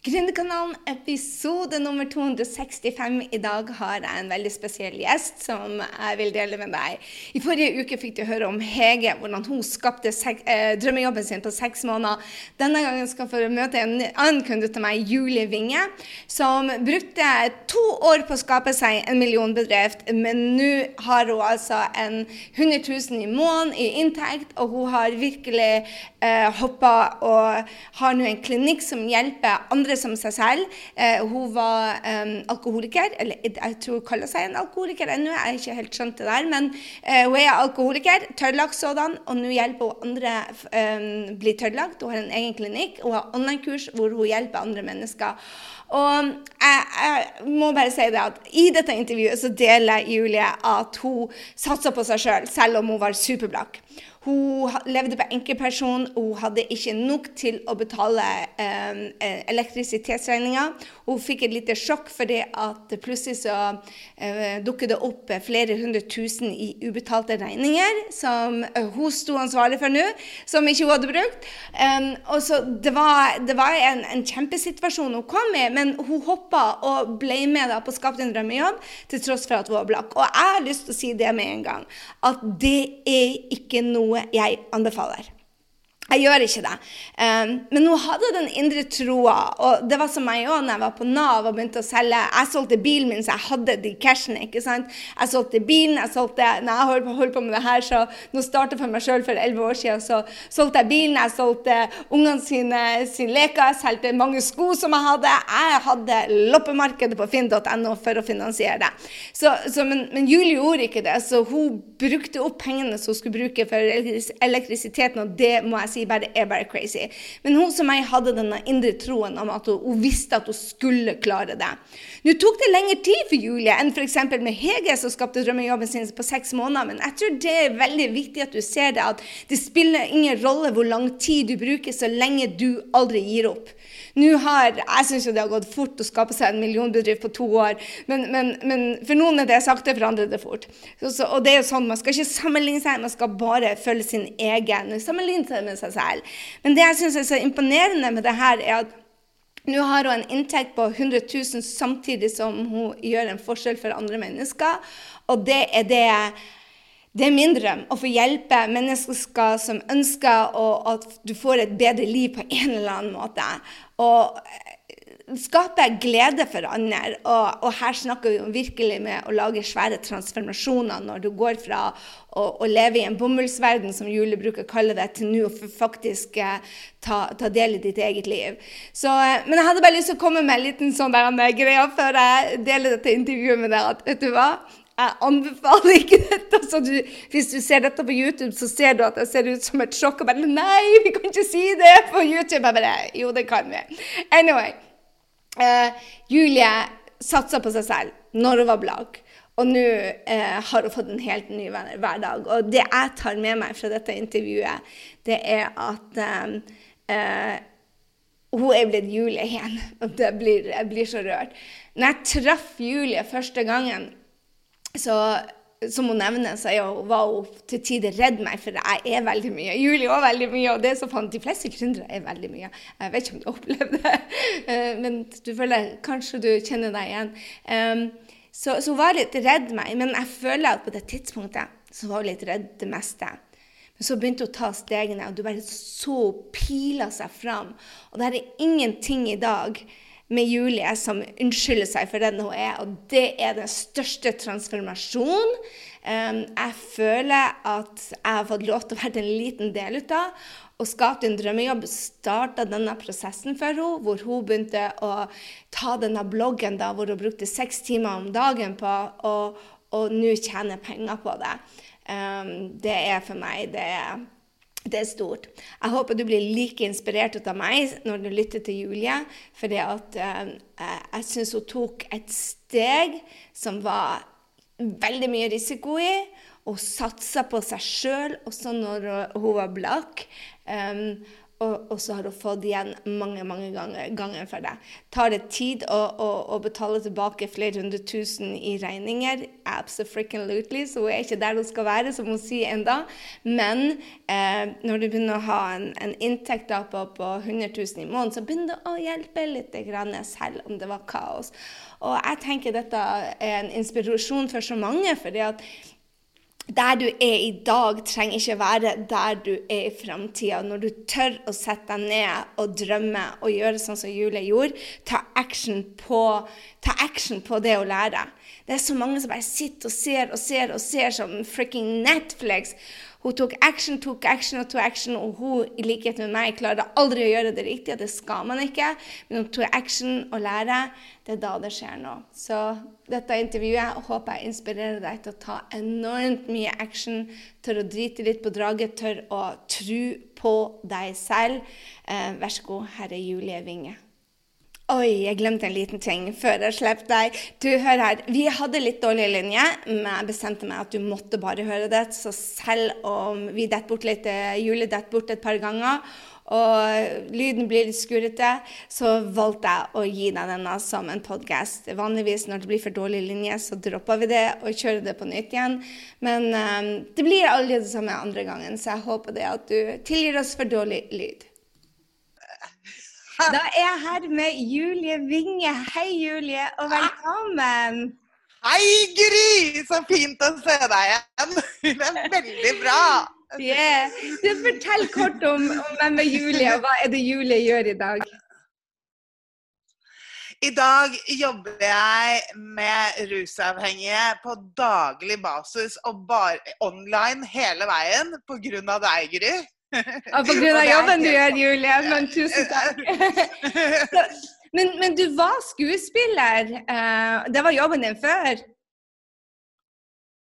Gründerkanalen episode nummer 265. I dag har jeg en veldig spesiell gjest som jeg vil dele med deg. I forrige uke fikk du høre om Hege, hvordan hun skapte eh, drømmejobben sin på seks måneder. Denne gangen skal jeg få møte en annen kunde til meg, Julie Winge, som brukte to år på å skape seg en millionbedrift, men nå har hun altså en 100 000 i måneden i inntekt, og hun har virkelig eh, hoppa og har nå en klinikk som hjelper andre andre som seg selv. Eh, hun var um, alkoholiker, eller jeg tror hun kaller seg en alkoholiker ennå, jeg har ikke helt skjønt det der. Men eh, hun er alkoholiker, tørrlagt sådan, og nå hjelper hun andre um, bli tørrlagt. Hun har en egen klinikk, hun har online-kurs hvor hun hjelper andre mennesker. Og jeg, jeg, må bare si det at i dette intervjuet så deler Julie at hun satser på seg sjøl, selv, selv om hun var superblakk. Hun levde på enkeltperson, hun hadde ikke nok til å betale eh, eh elektrisitetsregninga. Hun fikk et lite sjokk fordi at plutselig så eh, dukket det opp flere hundre tusen i ubetalte regninger som hun sto ansvarlig for nå, som ikke hun hadde brukt. Um, og så det var, det var en, en, kjempesituasjon hun kom i, men hun hoppa og ble med da, på Skap din drømmejobb til tross for at hun var blakk. Og jeg har lyst til å si det med en gang, at det er ikke noe noe jeg anbefaler. Jeg gjør ikke det. Um, men hun hadde den indre troa. Og det var som meg òg når jeg var på Nav og begynte å selge. Jeg solgte bilen min, så jeg hadde de cashene. ikke sant? Jeg solgte bilen. jeg solgte, Når jeg holdt på, holdt på med det her, så nå startet for meg sjøl for elleve år siden, så solgte jeg bilen. Jeg solgte ungene sine, sine leker. Jeg solgte mange sko som jeg hadde. Jeg hadde loppemarkedet på finn.no for å finansiere det. Så, så, men, men Julie gjorde ikke det, så hun brukte opp pengene som hun skulle bruke for elektrisiteten, og det må jeg si si bare er bare crazy. Men hun som meg hadde denne indre troen om at hun, hun visste at hun skulle klare det. Nå tok det lengre tid for Julie enn f.eks. med Hege, som skapte drømmejobben sin på seks måneder. Men jeg tror det er veldig viktig at du ser det, at det spiller ingen rolle hvor lang tid du bruker, så lenge du aldri gir opp. Nå har, Jeg syns det har gått fort å skape seg en millionbedrift på to år, men, men, men for noen er det sakte, for andre er det fort. Så, så, og det er jo sånn, Man skal ikke sammenligne seg, man skal bare følge sin egen. Sammenligne seg med seg selv. Men det jeg syns er så imponerende med det her, er at nå har hun en inntekt på 100 000 samtidig som hun gjør en forskjell for andre mennesker. Og det er det det er min drøm å få hjelpe mennesker som ønsker at du får et bedre liv på en eller annen måte. Og skape glede for andre. Og, og, her snakker vi om virkelig med å lage svære transformasjoner når du går fra å, å leve i en bomullsverden, som Julie bruker å kalle det, til nå å faktisk eh, ta, ta, del i ditt eget liv. Så, eh, men jeg hadde bare lyst til å komme med en liten sånn der, greie før jeg deler dette intervjuet med dere. at vet du hva? Jeg anbefaler ikke dette. Så du, hvis du ser dette på YouTube, så ser du at jeg ser ut som et sjokk. Og bare Nei, vi kan ikke si det på YouTube! Jeg bare, jo, det kan vi. Anyway. Uh, Julie satsa på seg selv når hun var blakk. Og nå uh, har hun fått en helt ny venner hver dag. Og det jeg tar med meg fra dette intervjuet, det er at um, uh, hun er blitt Julie igjen. Og blir, jeg blir så rørt. Når jeg traff Julie første gangen, så som hun nevner, så var hun til tider redd meg, for jeg er veldig mye. Julie òg veldig mye, og det er så fant. De fleste gründere er veldig mye. Jeg vet ikke om du opplevde det, eh, men du føler kanskje du kjenner deg igjen. så, så hun var litt redd meg, men jeg føler at på det tidspunktet så var hun litt redd det meste. Men så begynte hun å ta stegene, og du bare så pila seg fram. Og det er ingenting i dag med Julie som unnskylder seg for den hun er. Og det er den største transformasjonen um, jeg føler at jeg har fått lov til å være en liten del ut av. Og skapte en drømmejobb starta denne prosessen for henne, hvor hun begynte å ta denne bloggen da, hvor hun brukte seks timer om dagen på og, og nå tjener penger på det. Um, det er for meg det er det er stort. Jeg håper du blir like inspirert av meg når du lytter til Julie. For uh, jeg syns hun tok et steg som var veldig mye risiko i, og satsa på seg sjøl, også når hun var blakk. Um, og, så har hun fått igjen mange mange ganger, ganger for det. Tar det tid å, å, å, betale tilbake flere hundre tusen i regninger? Absolutely. Så hun er ikke der hun skal være, som hun sier enda. Men eh, når du begynner å ha en, en inntekt på, på 100 000 i måneden, så begynner det å hjelpe litt, grann, selv om det var kaos. Og jeg tenker dette er en inspirasjon for så mange. fordi at der du er i dag, trenger ikke være der du er i framtida. Når du tør å sette deg ned og drømme og gjøre sånn som Julie gjorde, ta action, på, ta action på det å lære. Det er så mange som bare sitter og ser og ser og ser som fricking Netflix. Hun tok action, tok action og tok action, og hun, i likhet med meg, klarer aldri å gjøre det riktige. Det skal man ikke. Men hun tok action og lærer. Det er da det skjer noe. Så dette intervjuet håper jeg inspirerer deg til å ta enormt mye action, tør å drite litt på draget, tør å tro på deg selv. Eh, vær så god, her er Julie Winge. Oi, jeg glemte en liten ting før jeg slapp deg. Du, hør her. Vi hadde litt dårlig linje, men jeg bestemte meg at du måtte bare høre det. Så selv om vi detter bort litt, eh, Julie detter bort et par ganger, og lyden blir litt skurrete, så valgte jeg å gi deg denne som en podkast. Vanligvis når det blir for dårlig linje, så dropper vi det og kjører det på nytt igjen. Men um, det blir aldri det samme andre gangen, så jeg håper det at du tilgir oss for dårlig lyd. Da er jeg her med Julie Winge. Hei, Julie, og velkommen. Hei, Gry! Så fint å se deg igjen. Det er veldig bra. Yeah. Du, Fortell kort om, om hvem er Julie, og hva er det Julie gjør i dag? I dag jobber jeg med rusavhengige på daglig basis og bare online hele veien pga. deg, Gry. Ja, på grunn av jobben du gjør, Julie. Men tusen takk. Så, men, men, du var skuespiller. Eh, det var jobben din før?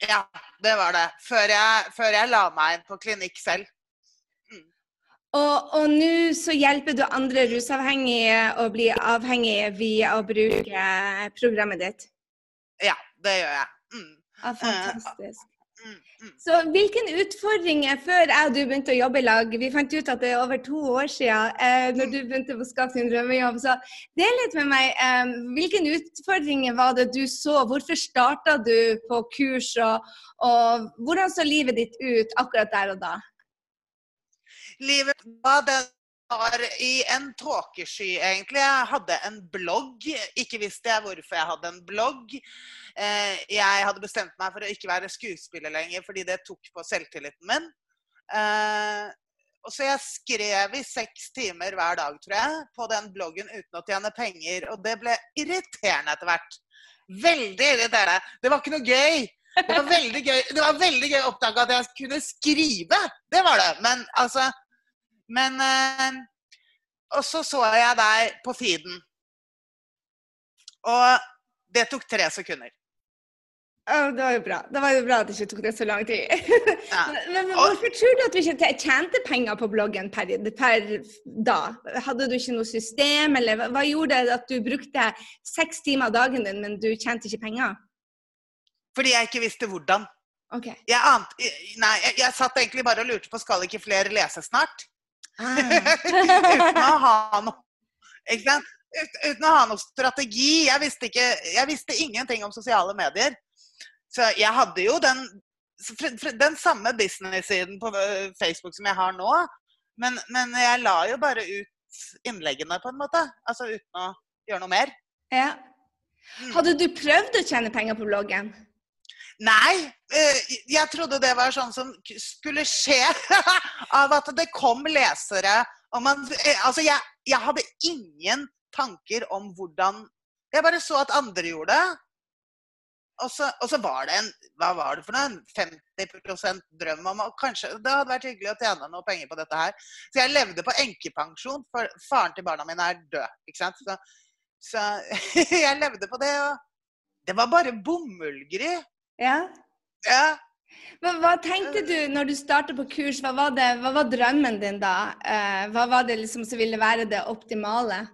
Ja, det var det. Før jeg, før jeg la meg inn på klinikk selv. Mm. Og, og nå så hjelper du andre rusavhengige å bli avhengige via å bruke programmet ditt? Ja, det gjør jeg. Mm. Ja, fantastisk. Mm, mm. Så hvilken utfordringer før jeg og du begynte å jobbe i lag? Vi fant ut at det er over to år siden eh, når du begynte å skaffe din drømmejobb. Så del litt med meg. Eh, hvilken utfordringer var det du så? Hvorfor starta du på kurs? Og, og, hvordan så livet ditt ut akkurat der og da? Livet var det var i en tåkesky, egentlig. Jeg hadde en blogg. Ikke visste jeg hvorfor jeg hadde en blogg. Eh, jeg hadde bestemt meg for å ikke være skuespiller lenger fordi det tok på selvtilliten min. Eh, og så jeg skrev i seks timer hver dag, tror jeg, på den bloggen uten å tjene penger. Og det ble irriterende etter hvert. Veldig irriterende. Det var ikke noe gøy. Det var veldig gøy, det var veldig gøy å oppdage at jeg kunne skrive. Det var det. Men altså men eh, Og så så jeg deg på feeden. Og det tok tre sekunder. Oh, det var jo bra. Det var jo bra at det ikke tok det så lang tid. Ja. men, men, hvorfor tror du at du ikke tjente penger på bloggen per, per, da? Hadde du ikke noe system, eller hva gjorde det at du brukte seks timer av dagen din, men du tjente ikke penger? Fordi jeg ikke visste hvordan. Okay. Jeg, ant, nei, jeg, jeg, satt egentlig bare og lurte på skal ikke flere lese snart. Uten å ha noe Ikke sant? Uten å ha noe strategi. Jeg visste, ikke, jeg visste ingenting om sosiale medier. Så jeg hadde jo den, den samme business-siden på øh, Facebook som jeg har nå. Men, men, jeg la jo bare ut innleggene, på en måte. Altså uten å gjøre noe mer. Ja. Mm. Hadde du prøvd å tjene penger på bloggen? Nei, eh, jeg trodde det var sånn som skulle skje av at det kom lesere. Og Man, eh, altså jeg, jeg, hadde ingen tanker om hvordan Jeg bare så at andre gjorde det. Og så, og så var det en hva var det for noe, en 50 drøm om og kanskje det hadde vært hyggelig å tjene noe penger på dette her. Så jeg levde på enkepensjon, for faren til barna mine er død. ikke sant? Så, så jeg levde på det, og det var bare bomullgry. Ja. ja. Hva, hva tenkte du når du startet på kurs? Hva var, det, hva var drømmen din da? Eh, hva var det liksom som ville være det optimale?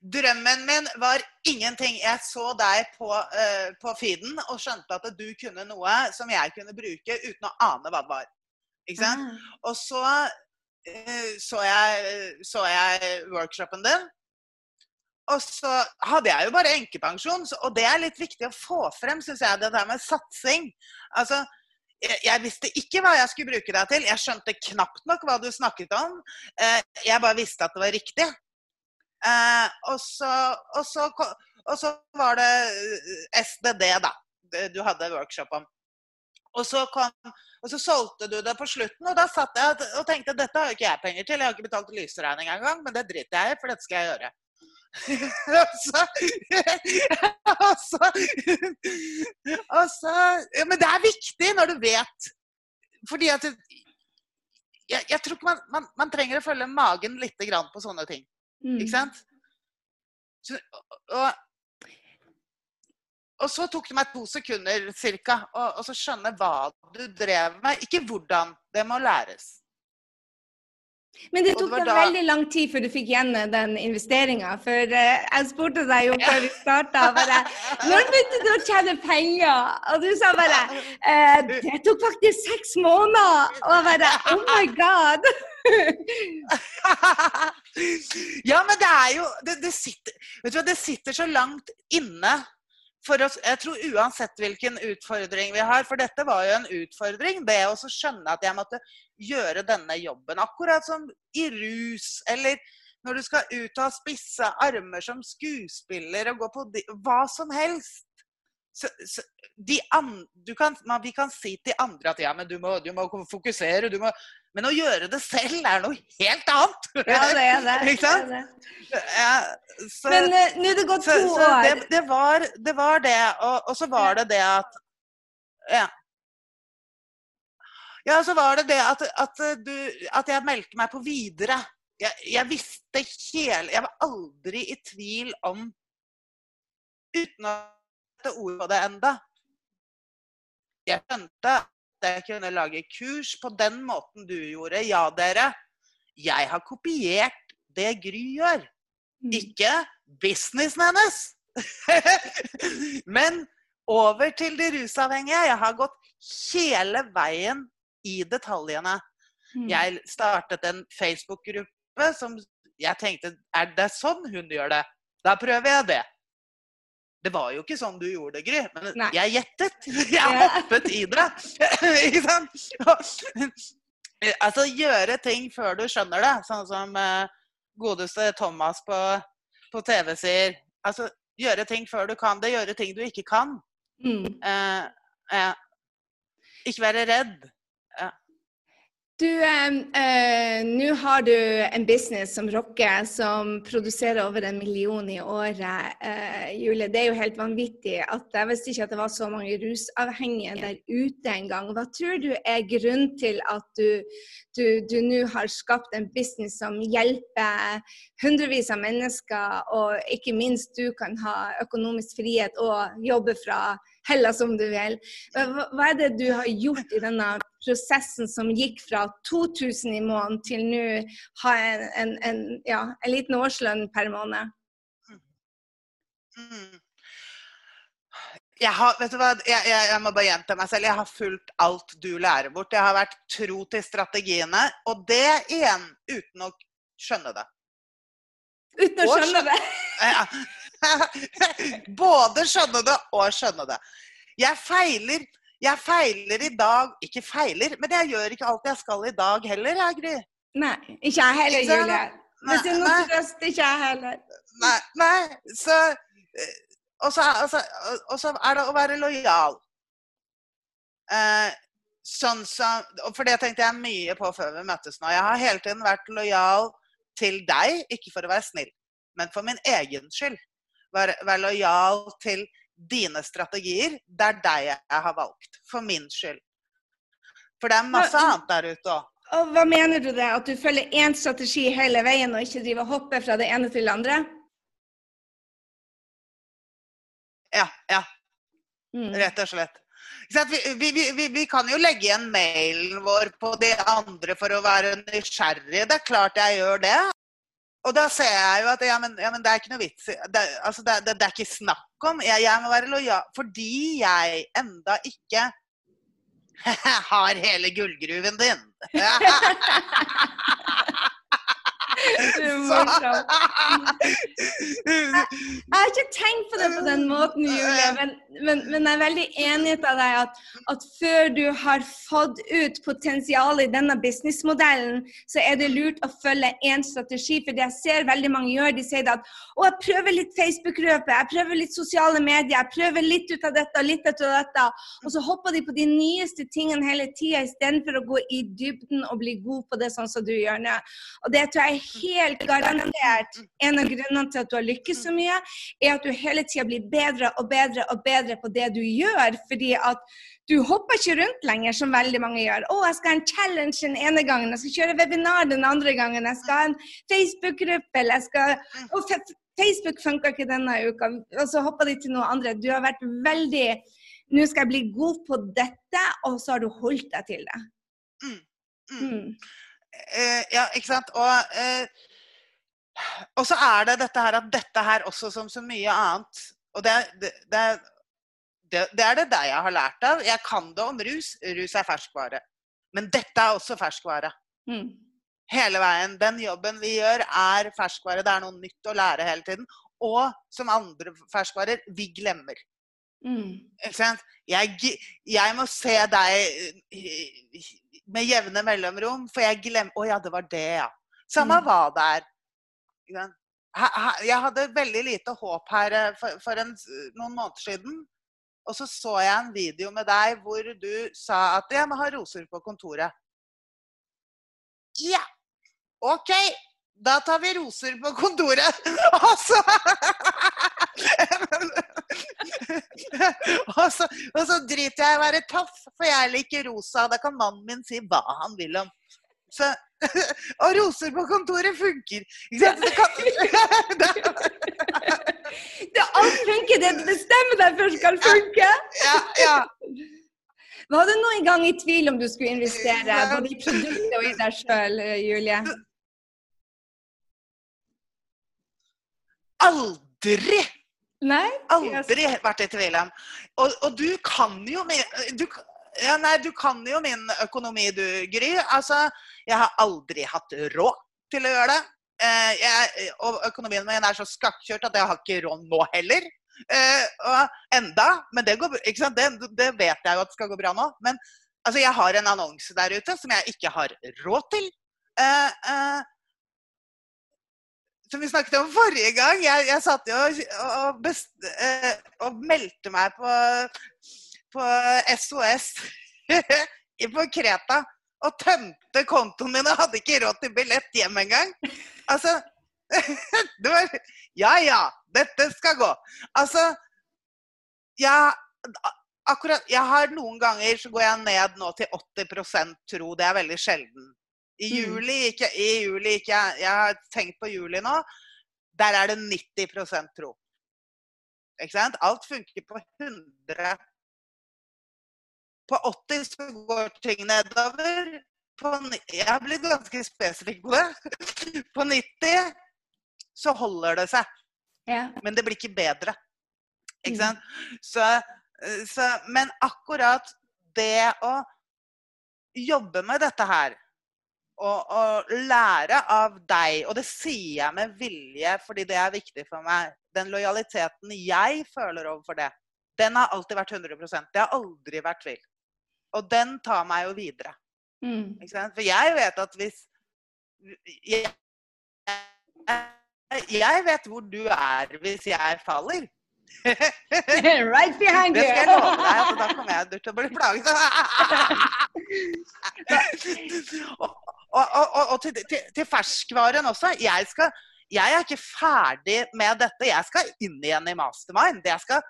Drømmen min var ingenting. Jeg så deg på, uh, på feeden og skjønte at du kunne noe som jeg kunne bruke uten å ane hva det var. Ikke sant? Ah. Og så uh, så jeg, så jeg workshopen din. Og så hadde jeg jo bare enkepensjon, og det er litt viktig å få frem, syns jeg, det der med satsing. Altså, jeg visste ikke hva jeg skulle bruke deg til. Jeg skjønte knapt nok hva du snakket om. Eh, jeg bare visste at det var riktig. Eh, og så, og så, og så var det SDD, da. Du hadde workshop om. Og så, kom, og så solgte du det på slutten, og da satt jeg og tenkte dette har jo ikke jeg penger til. Jeg har ikke betalt lysregning engang, men det driter jeg i, for dette skal jeg gjøre. Altså, og så, og så ja, Men det er viktig når du vet. Fordi at jeg, jeg tror ikke man, man, man, trenger å følge magen litt på sånne ting. Mm. Ikke sant? Så, og, og så tok det meg to sekunder og så skjønne hva du drev med. Ikke hvordan. Det må læres. Men det tok det da... veldig lang tid før du fikk igjen den investeringa. For uh, jeg spurte deg jo før vi starta bare Når begynte du å tjene penger? Og du sa bare uh, Det tok faktisk seks måneder. Og jeg bare Oh my God! ja, men det er jo det, det, sitter, vet du, det sitter så langt inne for oss, jeg tror uansett hvilken utfordring vi har, for dette var jo en utfordring, det å skjønne at jeg måtte gjøre denne jobben. Akkurat som i rus, eller når du skal ut og ha spisse armer som skuespiller og gå på hva som helst. Så, så, an, kan, man, vi kan si til andre at ja, men du må, du må fokusere. Du må, men å gjøre det selv er noe helt annet. Ja, det er det. Ikke sant? Det det. Ja, så, men uh, nå er det gått to så, år. Det, det, var, det var det. Og, og, så var det det at Ja. Ja, så var det det at, at, du, at jeg meldte meg på videre. Jeg, jeg visste hele Jeg var aldri i tvil om Uten å sette ord på det enda. Jeg skjønte jeg kunne lage kurs på den måten du gjorde. Ja, dere. Jeg har kopiert det Gry gjør. Mm. Ikke businessen hennes. Men over til de rusavhengige. Jeg har gått hele veien i detaljene. Mm. Jeg startet en Facebook-gruppe som jeg tenkte Er det sånn hun gjør det? Da prøver jeg det. Det var jo ikke sånn du gjorde det, Gry. Men Nei. jeg gjettet. Jeg hoppet i det. ikke sant? altså gjøre ting før du skjønner det. Sånn som uh, godeste Thomas på, på, TV sier. Altså gjøre ting før du kan det. Gjøre ting du ikke kan. Mm. Uh, uh, ikke være redd. Du, eh, nå har du en business som rocker, som produserer over en million i året. Eh, Julie, det er jo helt vanvittig. at Jeg visste ikke at det var så mange rusavhengige der ute engang. Hva tror du er grunnen til at du nå har skapt en business som hjelper hundrevis av mennesker, og ikke minst du kan ha økonomisk frihet og jobbe fra heller som du vil. Hva er det du har gjort i denne prosessen som gikk fra 2000 i måneden til nå ha en, en, en, ja, en, liten årslønn per måned? Mm. Jeg, har, vet? Jeg, jeg, jeg, må bare gjenta meg selv. Jeg har fulgt alt du lærer bort. Jeg har vært tro til strategiene, og det igjen uten å skjønne det. Uten å skjønne det? Ja. Både skjønne det og skjønne det. Jeg feiler, jeg feiler i dag Ikke feiler, men jeg gjør ikke alt jeg skal i dag heller, jeg, Gry. Nei, ikke jeg heller, Julie. Hvis er noe trøst, ikke jeg heller. Nei, nei så eh, og så, altså, og så, er det å være lojal. Eh, sånn som, for det tenkte jeg mye på før vi møttes nå. Jeg har hele tiden vært lojal til deg, ikke for å være snill, men for min egen skyld. Være, være lojal til dine strategier. Det er deg jeg har valgt. For min skyld. For det er masse annet der ute òg. Og Hva mener du det? At du følger én strategi hele veien og ikke driver og hopper fra det ene til det andre? Ja. Ja. Mm. Rett og slett. Vi, vi, vi, vi, kan jo legge igjen mailen vår på de andre for å være nysgjerrig. Det er klart jeg gjør det. Og da ser jeg jo at ja, men, ja, men det er ikke noe vits det, altså, det, det, det, er ikke snakk om. Jeg, jeg må være lojal fordi jeg enda ikke har hele gullgruven din. Jeg har ikke tenkt på det på den måten, Julie, men, men, men jeg er veldig enig med deg at, at før du har fått ut potensialet i denne businessmodellen, så er det lurt å følge én strategi. For det jeg ser veldig mange gjør, de sier at å, jeg prøver litt Facebook-røpe, jeg prøver litt sosiale medier, jeg prøver litt ut av dette og litt ut av dette. Og så hopper de på de nyeste tingene hele tida istedenfor å gå i dybden og bli god på det sånn som du gjør nå. Og det tror jeg er helt garantert en av grunnene til at du har lykkes så mye, er at du hele tida blir bedre og bedre og bedre på det du gjør. fordi at du hopper ikke rundt lenger, som veldig mange gjør. 'Å, jeg skal ha en challenge den ene gangen, jeg skal kjøre webinar den andre gangen, jeg skal ha en Facebook-gruppe, eller jeg skal og Facebook funka ikke denne uka, og så hopper de til noe andre. Du har vært veldig Nå skal jeg bli god på dette, og så har du holdt deg til det. Mm. Mm. Uh, ja, ikke sant. Og uh, og så er det dette her at dette her også som så mye annet Og det, det, det, det, er det der jeg har lært av. Jeg kan det om rus. Rus er ferskvare. Men dette er også ferskvare. Mm. Hele veien. Den jobben vi gjør, er ferskvare. Det er noe nytt å lære hele tiden. Og som andre ferskvarer, vi glemmer. Mm. Jeg, jeg, må se deg med jevne mellomrom, for jeg glemmer Å ja, det var det, ja. Samme mm. hva det er. Jeg hadde veldig lite håp her eh, for, for en, noen måneder siden. Og så så jeg en video med deg hvor du sa at jeg må ha roser på kontoret. Ja, OK. Da tar vi roser på kontoret. Og så og, så, og så driter jeg i å være tøff, for jeg liker rosa. Da kan mannen min si hva han vil om. Så Og roser på kontoret funker. Ikke sant? Det kan det Alt funker. Det bestemmer deg for skal funke. Ja, ja. Var du noen gang i tvil om du skulle investere både i produktet og i deg sjøl, Julie? Aldri! Nei? Aldri vært i tvil om. Og, og, du kan jo du, ja, nei, du kan jo min økonomi, du, Gry. Altså, jeg har aldri hatt råd til å gjøre det. Eh, jeg, og økonomien min er så skakkjørt at jeg har ikke råd nå heller. Eh, enda, men det, går, det, det, vet jeg jo at skal gå bra nå. Men altså, jeg har en annonse der ute som jeg ikke har råd til. Eh, eh som vi snakket om forrige gang. Jeg, jeg satt jo og, best, eh, og meldte meg på på SOS på Kreta og tømte kontoen min og hadde ikke råd til billett hjem engang. Altså det var, Ja ja, dette skal gå. Altså jeg, akkurat, jeg har Noen ganger så går jeg ned nå til 80% tro. Det er veldig sjelden. I mm. juli ikke, i juli ikke jeg, har tenkt på juli nå. Der er det 90 tro. Ikke sant? Alt funker på 100 på 80 så går ting nedover. På, jeg har blitt ganske spesifikk på det. På 90 så holder det seg. Ja. Men det blir ikke bedre. Ikke mm. sant? Så, så, men akkurat det å jobbe med dette her og, å, lære av deg, og det sier jeg med vilje fordi det er viktig for meg, den lojaliteten jeg føler overfor det, den har alltid vært 100% Det har aldri vært tvil. Og den tar meg jo videre. Mm. For jeg vet at hvis jeg, jeg vet hvor du er hvis jeg faller. right behind you! Det skal jeg love deg. Altså, da kommer jeg til å bli plaget. og, og, og, til, til, til, ferskvaren også. Jeg, skal, jeg er ikke ferdig med dette. Jeg skal inn igjen i mastermind. Det, skal,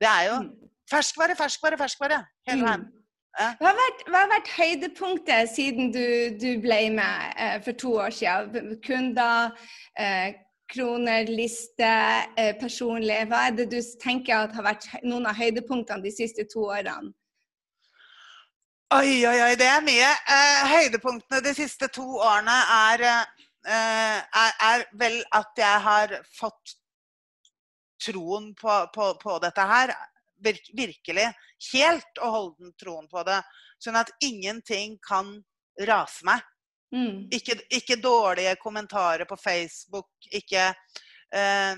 det er jo mm. ferskvare, ferskvare, ferskvare hele mm. veien. Hva har, vært, hva har vært, høydepunktet siden du, du ble med eh, for to år siden? Kunder, eh, kroner, liste, eh, personlig. Hva er det du tenker har vært noen av høydepunktene de siste to årene? Oi, oi, oi, det er mye. Eh, høydepunktene de siste to årene er, eh, er, er, vel at jeg har fått troen på, på, på dette her virk, virkelig helt og holden troen på det. Sånn at ingenting kan rase meg. Mm. Ikke, ikke dårlige kommentarer på Facebook, ikke eh,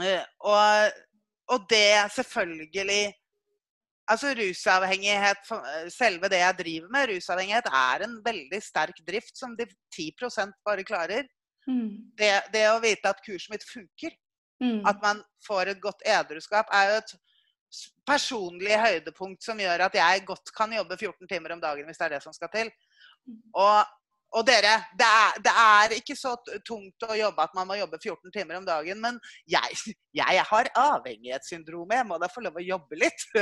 eh, og, og det selvfølgelig Altså rusavhengighet, selve det jeg driver med, rusavhengighet, er en veldig sterk drift som de 10% bare klarer. Mm. Det, det å vite at kurset mitt funker, Mm. at man får et godt edruskap, er jo et personlig høydepunkt som gjør at jeg godt kan jobbe 14 timer om dagen hvis det er det som skal til. Og, og dere, det er, det er ikke så tungt å jobbe at man må jobbe 14 timer om dagen, men jeg, jeg har avhengighetssyndrom. Jeg må da få lov å jobbe litt.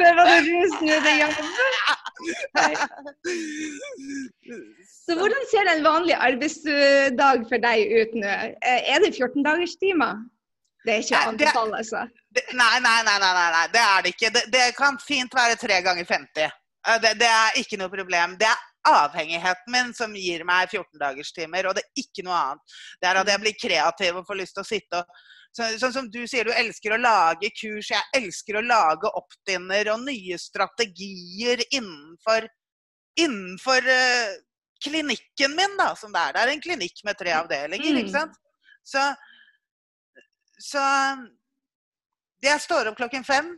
det var det du nå er det jobb. Nei. Så hvordan ser en vanlig arbeidsdag for deg ut nå? Eh, Er det 14-dagerstimer? Det er ikke å anbefale, altså. Nei, nei, nei, nei, nei, det er det ikke. Det, det kan fint være tre ganger 50. Eh, Det, det er ikke noe problem. Det er avhengigheten min som gir meg 14-dagerstimer, og det er ikke noe annet. Det er at jeg blir kreativ og får lyst til å sitte og så, Sånn som du sier, du elsker å lage kurs. Jeg elsker å lage oppdinner og nye strategier innenfor, innenfor uh, klinikken min, da, som det er. Det er en klinikk med tre avdelinger, Mm. ikke sant. Så, så jeg står opp klokken fem.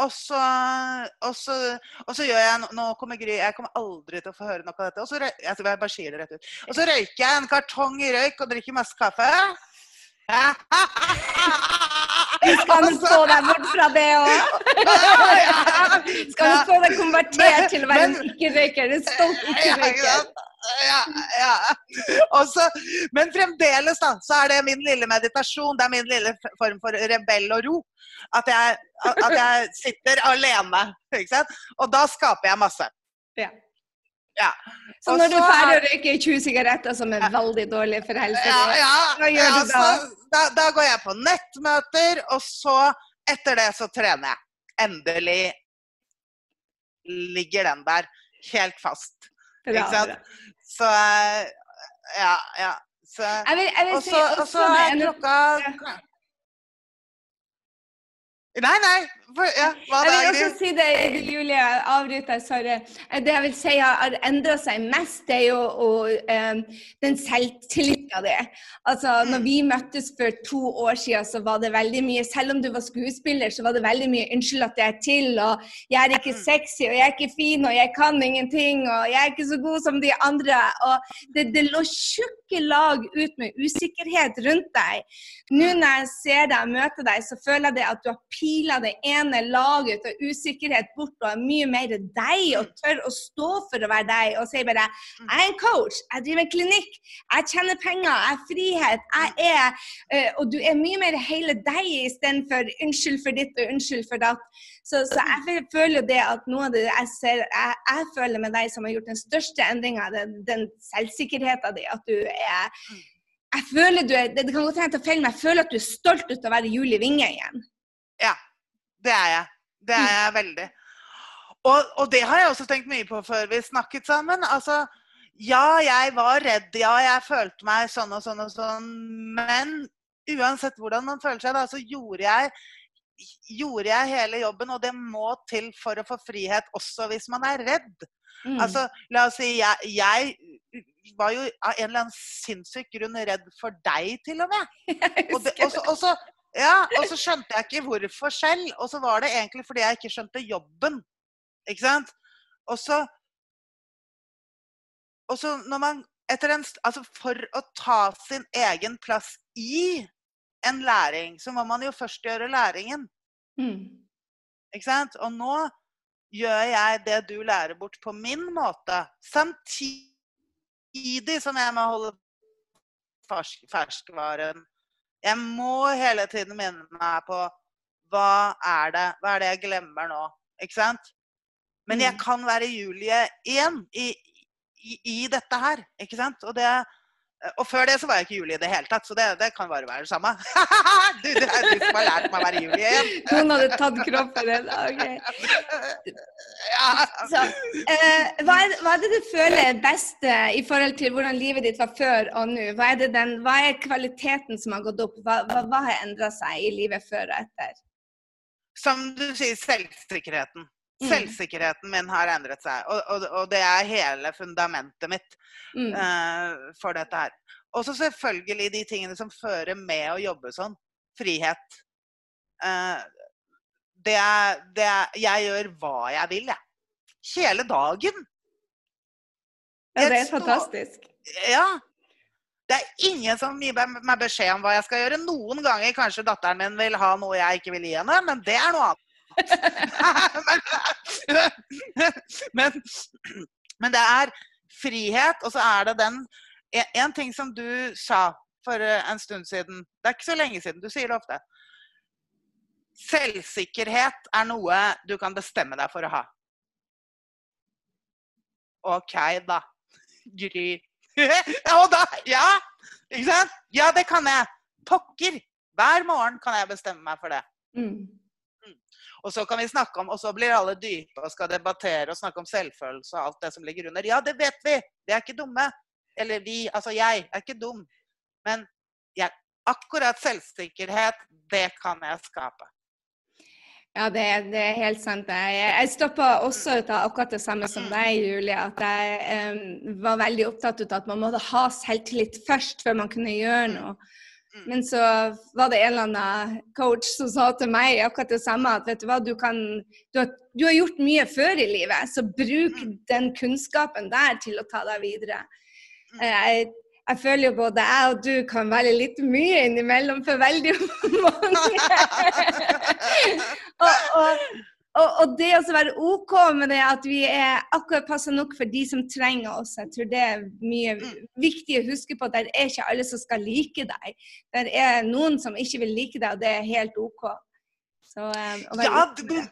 Og så, og så, og så gjør jeg Nå kommer Gry Jeg kommer aldri til å få høre noe av dette. Og så, jeg bare sier det rett ut. Og så røyker jeg en kartong i røyk og drikker masse kaffe. Skal han få deg bort fra det òg. Skal han få deg konvertert til å være en ikke-røyker. En stolt ikke ikke-røyker. Ja, ja. Også, men fremdeles da, så er det min lille meditasjon. Det er min lille form for rebell og ro. At jeg, at jeg sitter alene. Og da skaper jeg masse. Ja. Ja. Så Og når du er så ferdig er- å røyke 20 sigaretter som er veldig dårlige for helsa Ja, ja, hva gjør ja, du da? da? Da går jeg på nettmøter, og så etter det så trener jeg. Endelig ligger den der helt fast. Bra, Ikke sant? bra. Så eh, ja, ja. Så, Jeg vil, jeg vil og si så, også og så det er klokka Nei, nei. Ja, hva Jeg vil også si det, Julie, avbryter, sorry. Det jeg vil si har endra seg mest, det er jo og, um, den selvtilliten din. Altså, når vi møttes for to år siden, så var det veldig mye Selv om du var skuespiller, så var det veldig mye 'unnskyld at jeg er til', og 'jeg er ikke sexy', og 'jeg er ikke fin', og 'jeg kan ingenting', og 'jeg er ikke så god som de andre'. Og det, det lå tjukke lag ut med usikkerhet rundt deg. Nå når jeg ser deg og møter deg, så føler jeg det at du har pila det ene laget av usikkerhet bort og er mye mer deg og tør å stå for å være deg og si bare Jeg er en coach, jeg driver en klinikk, jeg tjener penger, jeg er frihet, jeg er eh, Og du er mye mer hele deg istedenfor unnskyld for ditt og unnskyld for datt. Så, så jeg føler jo det at noe av det jeg ser jeg, jeg føler med deg som har gjort den største endringa, den, den selvsikkerheten din, at du er jeg føler du er, det kan godt hende jeg tar feil, men jeg føler at du er stolt ut av å være Julie Winge igjen. Ja, det er jeg. Det er jeg veldig. Og, og det har jeg også tenkt mye på før vi snakket sammen. Altså, ja, jeg var redd, ja, jeg følte meg sånn og sånn og sånn. Men uansett hvordan man føler seg, da, så gjorde jeg, gjorde jeg hele jobben. Og det må til for å få frihet, også hvis man er redd. Mm. Altså, la oss si, jeg, jeg var jo av en eller annen sinnssyk grunn redd for deg, til og med. Og, det, og, så, og, så, ja, og så skjønte jeg ikke hvorfor selv. Og så var det egentlig fordi jeg ikke skjønte jobben. Ikke sant? Og så Og så når man etter en, Altså for å ta sin egen plass i en læring, så må man jo først gjøre læringen. Mm. Ikke sant? Og nå gjør jeg det du lærer bort på min måte. Samtidig som jeg må holde fersk, ferskvaren. Jeg må hele tiden minne meg på hva er det, hva er det jeg glemmer nå? Ikke sant? Men jeg Mm. kan være Julie igjen i, i, i dette her. Ikke sant? Og det Og før det så var jeg ikke Julie i det hele tatt, så det, det kan bare være det samme. du, det er du som har lært meg å være Julie igjen. Noen hadde tatt kroppen din. OK. Så, eh, hva, er, hva er det du føler best eh, i forhold til hvordan livet ditt var før og nå? Hva er, det den, hva er kvaliteten som har gått opp? Hva, hva, hva har endra seg i livet før og etter? Som du sier, selvsikkerheten. Mm. Selvsikkerheten min har endret seg, og, og, og det er hele fundamentet mitt Mm. uh, for dette her. Og så selvfølgelig de tingene som fører med å jobbe sånn. Frihet. Uh, det er, det er Jeg gjør hva jeg vil, jeg. Hele dagen. Ja, det er stå, fantastisk. Ja. Det er ingen som gir meg beskjed om hva jeg skal gjøre. Noen ganger kanskje datteren min vil ha noe jeg ikke vil gi henne, men det er noe annet. men, men det er frihet, og så er det den en, en ting som du sa for eh, en stund siden Det er ikke så lenge siden, du sier det ofte. Selvsikkerhet er noe du kan bestemme deg for å ha. OK, da. Gry. Og da Ja! Ikke sant? Ja, det kan jeg. Pokker! Hver morgen kan jeg bestemme meg for det. Mm. Og så kan vi snakke om, og så blir alle dype og skal debattere og snakke om selvfølelse og alt det som ligger under. Ja, det vet vi! Vi er ikke dumme. Eller vi, altså jeg, er ikke dum. Men jeg, akkurat selvsikkerhet, det kan jeg skape. Ja, det, det er helt sant. Jeg, jeg stoppa også ut av akkurat det samme som deg, Julie. At jeg um, var veldig opptatt av at man måtte ha selvtillit først før man kunne gjøre noe. Men så var det en eller annen coach som sa til meg akkurat det samme, at vet du hva, du, kan, du, har, du har gjort mye før i livet, så bruk den kunnskapen der til å ta deg videre. Eh, Jeg, jeg føler jo både jeg og du kan være litt mye innimellom for veldig mange. og, og, og, og det å være OK med det at vi er akkurat passe nok for de som trenger oss, jeg tror det er mye viktig å huske på at det er ikke alle som skal like deg. Det er noen som ikke vil like deg, og det er helt OK. Så, eh, Ja, det,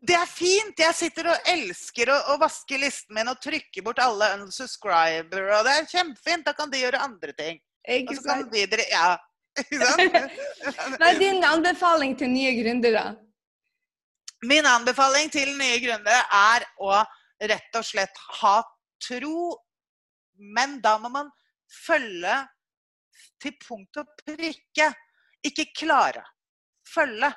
det er fint! Jeg sitter og elsker å, å vaske listen min og trykke bort alle unsubscriber, og det er kjempefint. Da kan de gjøre andre ting. Ikke sant? de Ja. Hva er din anbefaling til nye gründere? Min anbefaling til nye gründere er å rett og slett ha tro, men da må man følge til punkt og prikke. Ikke klare. Følge.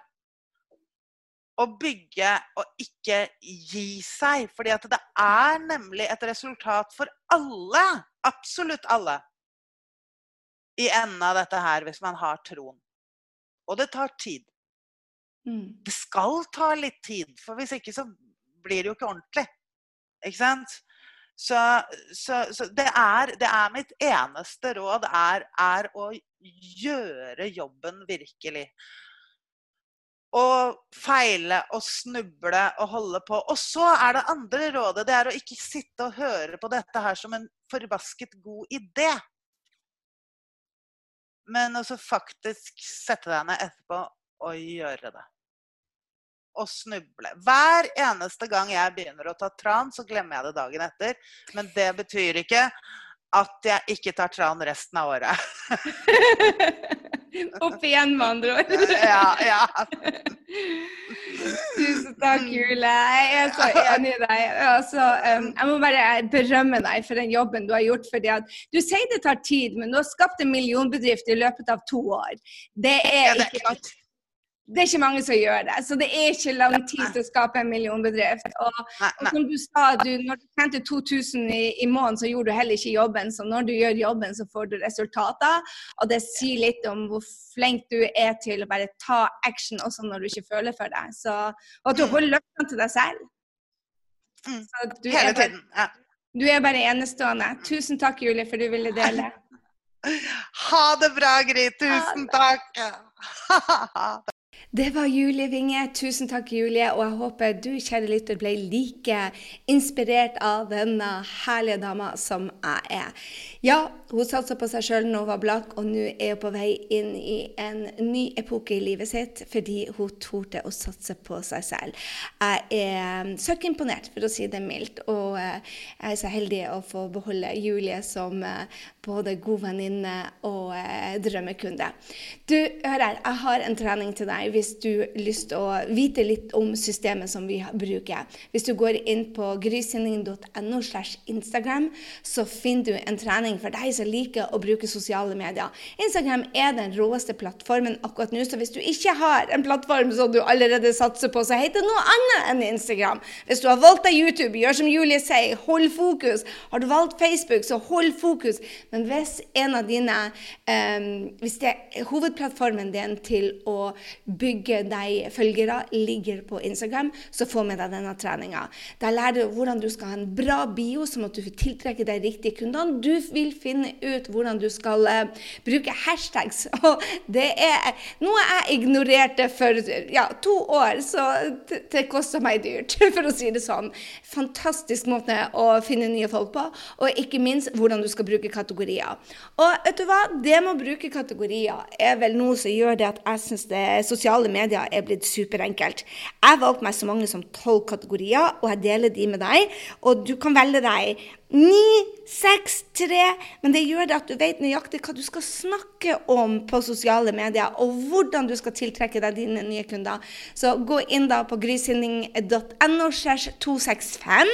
Og bygge og ikke gi seg. Fordi det er nemlig et resultat for alle, absolutt alle, i enden av dette her, hvis man har troen. Og det tar tid Mm. det skal ta litt tid, for hvis ikke så blir det jo ikke ordentlig. Ikke sant? Så, så, så det, er, det er mitt eneste råd er, er å gjøre jobben virkelig. Å feile og snuble og holde på. Og så er det andre rådet. Det er å ikke sitte og høre på dette her som en forbasket god idé. Men også faktisk sette deg ned etterpå og gjøre det. Og snuble. Hver eneste gang jeg begynner å ta tran, så glemmer jeg det dagen etter. Men det betyr ikke at jeg ikke tar tran resten av året. Opp igjen, med andre ord. ja, ja. Tusen takk, Jule. Jeg er så enig i deg. Altså, jeg må bare berømme deg for den jobben du har gjort. fordi at Du sier det tar tid, men du har skapt en millionbedrift i løpet av to år. Det er ikke det er ikke mange som gjør det. Så det er ikke lang tid til å skape en millionbedrift. Og, og som du sa, du, når du tjente 2000 i, i måneden, så gjorde du heller ikke jobben. Så når du gjør jobben, så får du resultater. Og det sier litt om hvor flink du er til å bare ta action også når du ikke føler for det. Så, og at du holder løftene til deg selv. Mm. Så du, Hele tiden. Ja. du er bare enestående. Tusen takk, Julie, for du ville dele. Ha det bra, Gry. Tusen takk. Det var Julie Winge. Tusen takk, Julie. Og jeg håper du, kjære lytter, ble like inspirert av denne herlige dama som jeg er. Ja, Hun satsa på seg sjøl da hun var blakk, og nå er hun på vei inn i en ny epoke i livet sitt fordi hun torde å satse på seg selv. Jeg er søkk imponert, for å si det mildt, og eh, jeg er så heldig å få beholde Julie som eh, både god venninne og eh, drømmekunde. Du, hør her, jeg har en trening til deg hvis du har lyst til å vite litt om systemet som vi bruker. Hvis du går inn på grysynding.no slash Instagram, så finner du en trening for deg som liker å bruke sosiale medier. Instagram er den råeste plattformen akkurat nå, så hvis du ikke har en plattform som du allerede satser på, så heter det noe annet enn Instagram. Hvis du har valgt deg YouTube, gjør som Julie sier, hold fokus. Har du valgt Facebook, så hold fokus. Men hvis en av dine um, Hvis det hovedplattformen din til å bygge deg følgere ligger på Instagram, så få med deg denne treninga. Der lærer du hvordan du skal ha en bra bio, som at du tiltrekker tiltrekke deg riktige kunder. Du vil finne ut hvordan du skal uh, bruke hashtags. Og det er noe jeg ignorerte for ja, to år, så det, det kosta meg dyrt, for å si det sånn. Fantastisk måte å finne nye folk på, og ikke minst hvordan du skal bruke kategorier. Og vet du hva, det med å bruke kategorier er vel noe som gjør det at jeg syns sosiale medier er blitt superenkelt. Jeg valgte meg så mange som tolv kategorier, og jeg deler de med deg. Og du kan velge deg Ni, seks, tre. Men det gjør det at du vet nøyaktig hva du skal snakke om på sosiale medier, og hvordan du skal tiltrekke deg dine nye kunder. Så gå inn da på grysynding.no 265.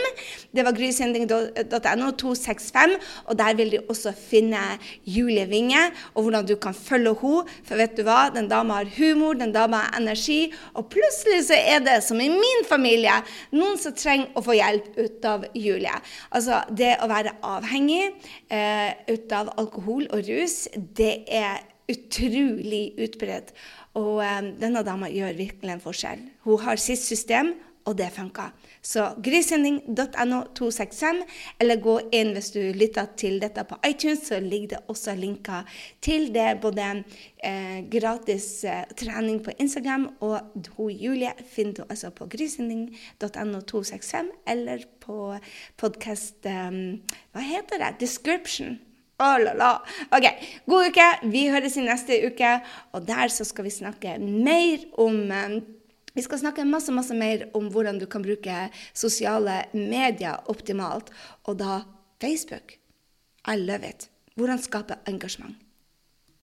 Det var grysynding.no 265, og der vil du også finne Julie Winge, og hvordan du kan følge henne. For vet du hva, den dama har humor, den dama har energi, og plutselig så er det, som i min familie, noen som trenger å få hjelp ut av Julie. Altså, det det å være avhengig eh, av alkohol og rus, det er utrolig utbredt. Og eh, denne dama gjør virkelig en forskjell. Hun har sitt system, og det funka. Så grisending.no 265, eller gå inn hvis du lytter til dette på iTunes, så ligger det også linker til det. Både eh, gratis eh, trening på Instagram, og hun Julie finner du altså på grisending.no 265, eller på podkast um, Hva heter det? Description. Oh, la, la. OK, god uke. Vi høres i neste uke, og der så skal vi snakke mer om um, vi skal snakke masse, masse mer om hvordan du kan bruke sosiale medier optimalt, og da Facebook. I love it. Hvordan skape engasjement.